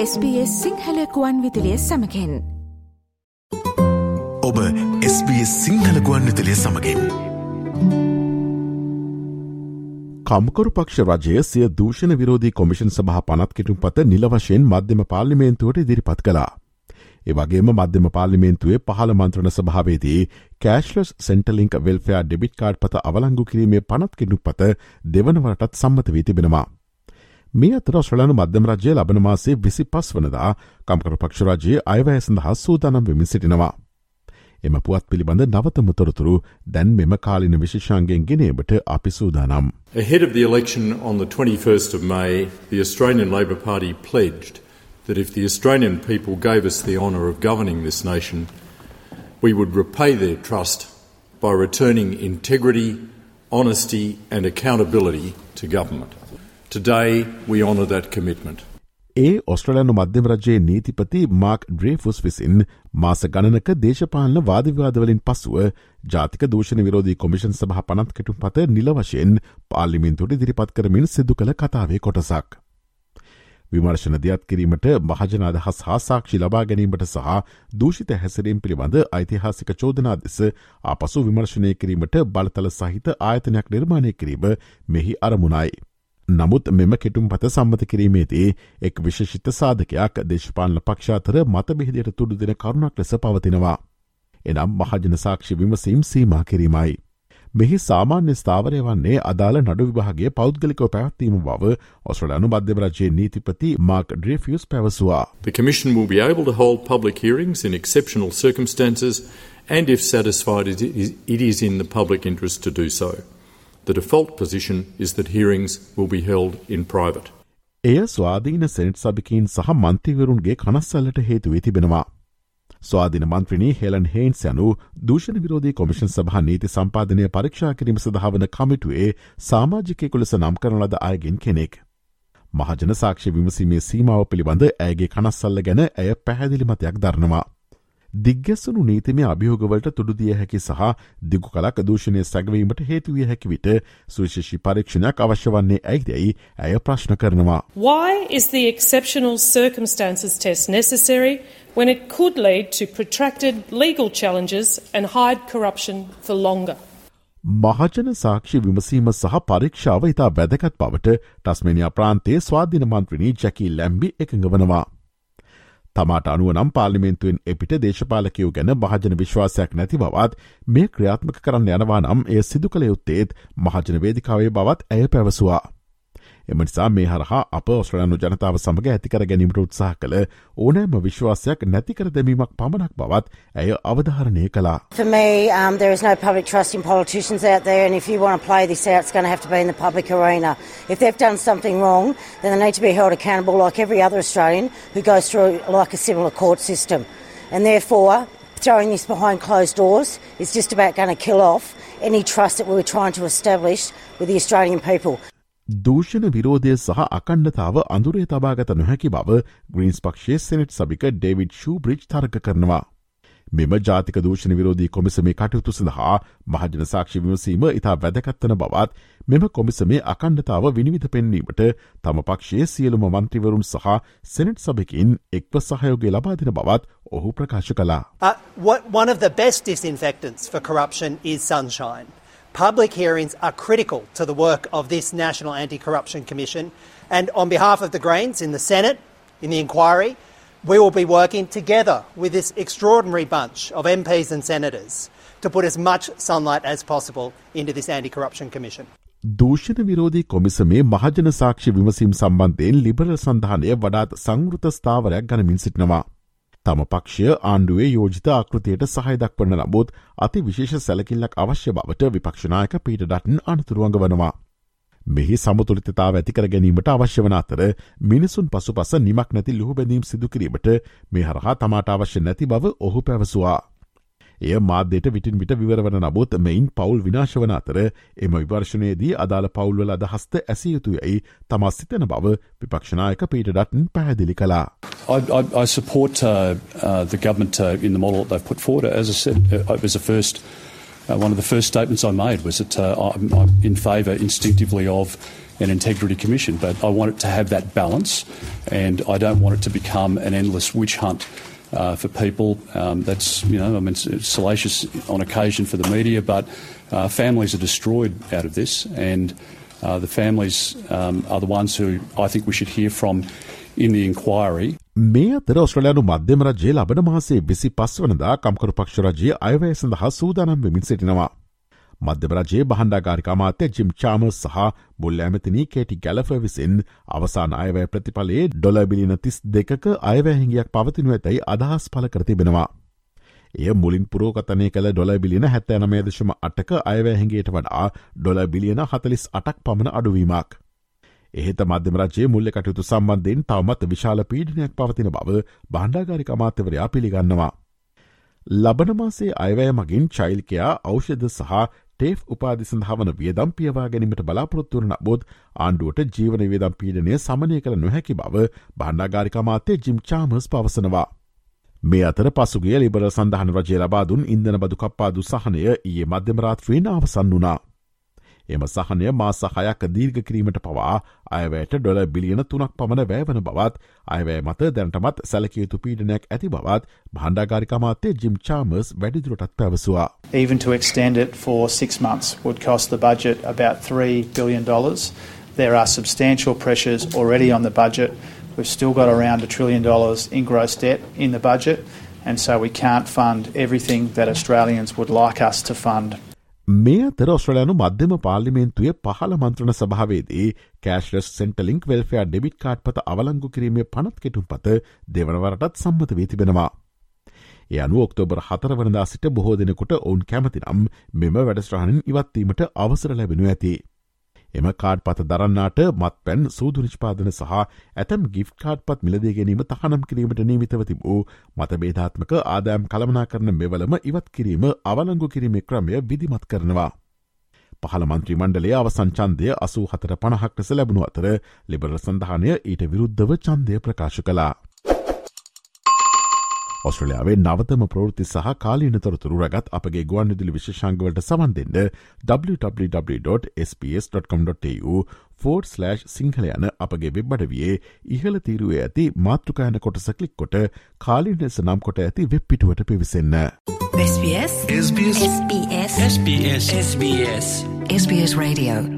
SBS සිංහලකුවන් විදිලිය සමකෙන් ඔබ SBS සිංහලකුවන් විතලිය සමගින්. කම්කරු පක්ෂ රජය සිය දූෂණ විරෝධී කොමිෂන් සභහ පනත් කෙටුම් පත නිල වශයෙන් මධ්‍යම පාර්ලිමේන්තුවට ඉදිරිපත් කලා. ඒවගේම මධ්‍යම පාර්ලිමේන්තුවේ පහළ මන්ත්‍රණ සභාවේදී කෑශ්ලස් සෙන්ටලිංක් වෙල්ෆයා ඩෙබිට් කාඩ් පත අවලංගු කිරීමේ පනත් කෙටුම් පත දෙවනවටත් සම්මත වී තිබෙනවා. මේ අතර ඔස්්‍රලයානු මධ්‍යම රජය ලබන මාසේ විසි පස් වනදා කම්කරු පක්ෂරාජයේ අයවැය සඳහා සූදානම් වෙමින් සිටිනවා. එම පුවත් පිළිබඳ නවතම තොරතුරු දැන් මෙම කාලින විශේෂාන්ගෙන් ගෙනීමට අපි සූදානම්. Ahead of the election on the 21st of May, the Australian Labor Party pledged that if the Australian people gave us the honour of governing this nation, we would repay their trust by returning integrity, honesty and accountability to government. Today, we honour that commitment. ඒ ඔස්ට්‍රලයානු මධ්‍යම රජයේ නීතිපති mark ඩ්‍රේෆුස් විසින් මාස ගණනක දේශපාලන වාදවිවාදවලින් පසුව ජාතික දූෂණ විරෝධී commission සභහ පනත් කෙටු පත නිල වශයෙන් පාලිමින්තුට දිරිපත් කරමින් සිදු කළ කතාවේ කොටසක්. විමර්ශන දියත් කිරීමට මහජන අදහස් හා සාක්ෂි ලබා ගැනීමට සහ දූෂිත හැසරීම් පිළිබඳ ඓතිහාසික චෝදනා දෙස ආපසු විමර්ශනය කිරීමට බලතල සහිත ආයතනයක් නිර්මාණය කිරීම මෙහි අරමුණයි. නමුත් මෙම කෙටුම් පත සම්මත කිරීමේදී එක් විශෂිත සාධකයක් දේශපාලන පක්ෂාතර මතබෙහිදියට තුඩු දෙන කරුණක් ලෙස පවතිනවා. එනම් මහජන සාක්ෂි විමසීම් සීමා කිරීමයි. මෙහි සාමාන්‍ය ස්ථාවරය වන්නේ අදාළ නඩු විභාගේ පෞද්ගලිකව පැවත්වීම බව ඔස්ට්‍රලයානු මධ්‍යවරජයේ නීතිපති මාක් ඩ්‍රේෆියස් පැවසවා. The Commission will be able to hold public hearings in exceptional circumstances and if satisfied it is in the public interest to do so. The default position is that hearings will be held in private. එය ස්වාධීන senate සභිකීන් සහ මන්තිවරුන්ගේ කනස්සල්ලට හේතුවේ තිබෙනවා. ස්වාධන මන්ත්‍රණී Helen හේන්ස් යනු දූෂණ විරෝධී commission සභහ නීති සම්පාධනය පරීක්ෂා කිරීම සඳහාවන කමිටුවේ සාමාජිකය කුලෙස නම් කරන ලද අයගෙන් කෙනෙක්. මහජන සාක්ෂි විමසීමේ සීමාව පිළිබඳ ඇගේ කනස්සල්ල ගැන ඇය පැහැදිලිමතයක් දරනවා. දිග්ගැස්සනු නීතිමය අභියෝගවලට තුඩුදිය හැකි සහ දිගු කලක් දූෂණය සැගවීමට හේතුවිය හැකි විට සුවිශේෂි පරීක්ෂණයක් අවශ්‍ය වන්නේ ඇයිදැයි ඇය ප්‍රශ්න කරනවා. Why is the exceptional circumstances test necessary when it could lead to protracted legal challenges and hide corruption for longer? මහජන සාක්ෂි විමසීම සහ පරීක්ෂාව ඉතා වැදකත් බවට ටස්මනියා ප්‍රාන්තේ ස්වාධීන මන්ත්‍රණී ජැකී ලැම්බි එකඟ වනවා. තමාට අනුව නම් පාලිමෙන්තුවෙන් එපිට දේශපාලකයෝ ගැන මහජන විශ්වාසයක් නැති බවත් මේ ක්‍රියාත්මක කරන්න යනවා නම් එය සිදු කළ යුත්තේත් මහජන වේදිකාවේ බවත් ඇය පැවසවා. එම නිසා මේ හරහා අප ඔස්ට්‍රලයානු ජනතාව සමඟ ඇතිකර ගැනීමට උත්සාහ කළ ඕනෑම විශ්වාසයක් නැතිකර දැමීමක් පමණක් බවත් ඇය අවධාරණය කළා. For me, um, there is no public trust in politicians out there, and if you want to play this out, it's going to have to be in the public arena. If they've done something wrong, then they need to be held accountable like every other Australian who goes through like a similar court system. And therefore, throwing this behind closed doors is just about going to kill off any trust that we were trying to establish with the Australian people. දූෂණ විරෝධය සහ අකණ්ඩතාව අඳුරේ තබාගත නොහැකි බව Greens පක්ෂේ senate සභික David Shoebridge තරක කරනවා. මෙම ජාතික දූෂණ විරෝධී කොමිසමේ කටයුතු සඳහා මහජන සාක්ෂි විමසීම ඉතා වැදකත්වන බවත් මෙම කොමිසමේ අකණ්ඩතාව විනිවිධ පෙන්වීමට තම පක්ෂයේ සියලුම මන්ත්‍රීවරුන් සහ සෙනෙට් සභකින් එක්ව සහයෝගේ ලබාදින බවත් ඔහු ප්‍රකාශ කලා. Uh, what, one of the best disinfectants for corruption is sunshine. Public hearings are critical to the work of this National Anti Corruption Commission. And on behalf of the Greens in the Senate, in the inquiry, we will be working together with this extraordinary bunch of MPs and senators to put as much sunlight as possible into this Anti Corruption Commission. දූෂණ විරෝධී කොමිසමේ මහජන සාක්ෂි විමසීම් සම්බන්ධයෙන් liberal සඳහනය වඩාත් සංවෘත ස්ථාවරයක් ගනමින් සිටිනවා. තම පක්ෂය ආණ්ඩුවේ යෝජිත ආකෘතියට සහය දක්වන්න නමුත් අති විශේෂ සැලකිල්ලක් අවශ්‍ය බවට විපක්ෂනායක පීට ඩටන් අනතුරුවඟ වනවා. මෙහි සමතුලිතතාව ඇතිකර ගැනීමට අවශ්‍ය වන අතර මිනිසුන් පසු පස නිමක් නැති ලුහු බැඳීම් සිදුකිරීමට මේ හරහා තමාට අවශ්‍ය නැති බව ඔහු පැවසවා. එය මාධ්‍යයට විටින් විට විවරවන නමුත් මෙයින් පවුල් විනාශ වන අතර එම විවර්ශනයේදී අදාළ පවුල්වල අදහස්ත ඇසිය යුතුයයි තමා සිතන බව විපක්ෂනායක පීට ඩටන් පැහැදිලි කලා. I, I, I support uh, uh, the government uh, in the model that they've put forward. As I said, uh, it was the first, uh, one of the first statements I made was that uh, I'm, I'm in favour instinctively of an integrity commission, but I want it to have that balance, and I don't want it to become an endless witch hunt. Uh, for people, um, that's you know, I mean, it's salacious on occasion for the media, but uh, families are destroyed out of this, and uh, the families um, are the ones who I think we should hear from in the inquiry. මේ අතර ඔස්ට්‍රලයානු මධ්‍යම රජයේ ලබන මාසේ විසි පස් වනදා කම්කරු පක්ෂ රජයේ අයවැය සඳහා සූදානම් වෙමින් සිටිනවා. මධ්‍යම රජයේ බහන්ඩාගාරික අමාත්‍ය ජිම් චාම සහ මුල්ල ඇමතිනී කේටි ගැලෆ විසින් අවසාන අයවැය ප්‍රතිඵලේ ඩොලබිලින තිස් දෙකක අයවැහැහිගයක් පවතිනු ඇතැයි අදහස් පල කරතිබෙනවා. එය මුලින් පුරෝගතනය කළ ඩොල බිලියන හැත්ත නමේදශම අටක අයවැහැගේට වඩා ඩොල බිලියන හතලිස් අටක් පමණ අඩුවීමක්. එහෙත මධ්‍යම රජයේ මුල්ල කටයුතු සම්බන්ධයෙන් තවමත් විශාල පීඩනයක් පවතින බව බණ්ඩාගාරික අමාත්‍යවරයා පිළිගන්නවා. ලබනමාසේ අයවැය මගින් චෛල්කයා ඖෂධ සහ ටේෆ් උපාදි සඳහාවන වියදම් පියවා ගැනීමට බලාපොරොත්තුවරන බොත් ආණ්ඩුවට ජීවන වියදම් පීඩනය සමනය කළ නොහැකි බව බණ්ඩාගාරික අමාත්‍ය ජිම් චාමස් පවසනවා. මේ අතර පසුගේ ලිබර සඳහන රජය ලබාදුන් ඉන්දන බදු කප්පාදු සහනය ඒ මධ්‍යමරාත්‍රයෙන් අවසන් වනා. එම සහනය මාස හයක් දීර්ඝ කිරීමට පවා අයවැයට ඩොල බිලියන තුනක් පමණ වැෑවන බවත් අයවැය මත දැනටමත් සැලකයුතු පීඩනයක් ඇති බවත් භණ්ඩාගාරිකමාත්‍ය ජිම් චාමර්ස් වැඩිදුරටත් පැවසවා. Even to extend it for six months would cost the budget about $3 billion. There are substantial pressures already on the budget. We've still got around a trillion dollars in gross debt in the budget, and so we can't fund everything that Australians would like us to fund. මේ අතර ඔස්ට්‍රලයානු මධ්‍යම පාර්ලිමේන්තුවේ පහළ මන්ත්‍රණ සභාවේදී කෑශ්ලස් සෙන්ටලින්ක් වෙල්ෆයා debit card පත අවලංගු කිරීමේ පනත් කෙටුම් පත දෙවනවරටත් සම්මත වී තිබෙනවා. ඒ අනු ඔක්තෝබර් හතර වනදා සිට බොහෝ දෙනෙකුට ඔවුන් කැමතිනම් මෙම වැඩස්ට්‍රහණින් ඉවත්වීමට අවසර ලැබෙනු ඇති. එම කාඩ් පත දරන්නාට මත් පැන් සූදු නිෂ්පාදන සහ ඇතැම් ගිෆ් කාඩ් පත් මිලදේ ගැනීම තහනම් කිරීමට නීමිතව තිබූ මතබේධාත්මක ආදායම් කළමනා කරන මෙවලම ඉවත් කිරීම අවලංගු කිරීමේ ක්‍රමය විදිමත් කරනවා. පහළ මන්ත්‍රී මණ්ඩලේ අවසංචන්දය අසූ හතර පණහක් ලෙස ලැබුණු අතර ලිබරල් සඳහනය ඊට විරුද්ධව චන්දය ප්‍රකාශ කලා. ඔස්ට්‍රලයාාවේ නවතම ප්‍රෘති සහ කාලීන තොරතුරු රගත් අපගේ ගුවන් විදිලි විශෂංගවලට සවන්දෙන්ද www.sps.com.tu ෆෝඩ් සිංහල යන අපගේ වෙබ්බඩ වියේ ඉහල තීරුවේ ඇති මාතෘකායන කොටස කලික් කොට කාලීනෙස නම් කොට ඇති වෙබ්පිටුවට පිවිසන්න. SBS SBS SBS SBS SBS SBS Radio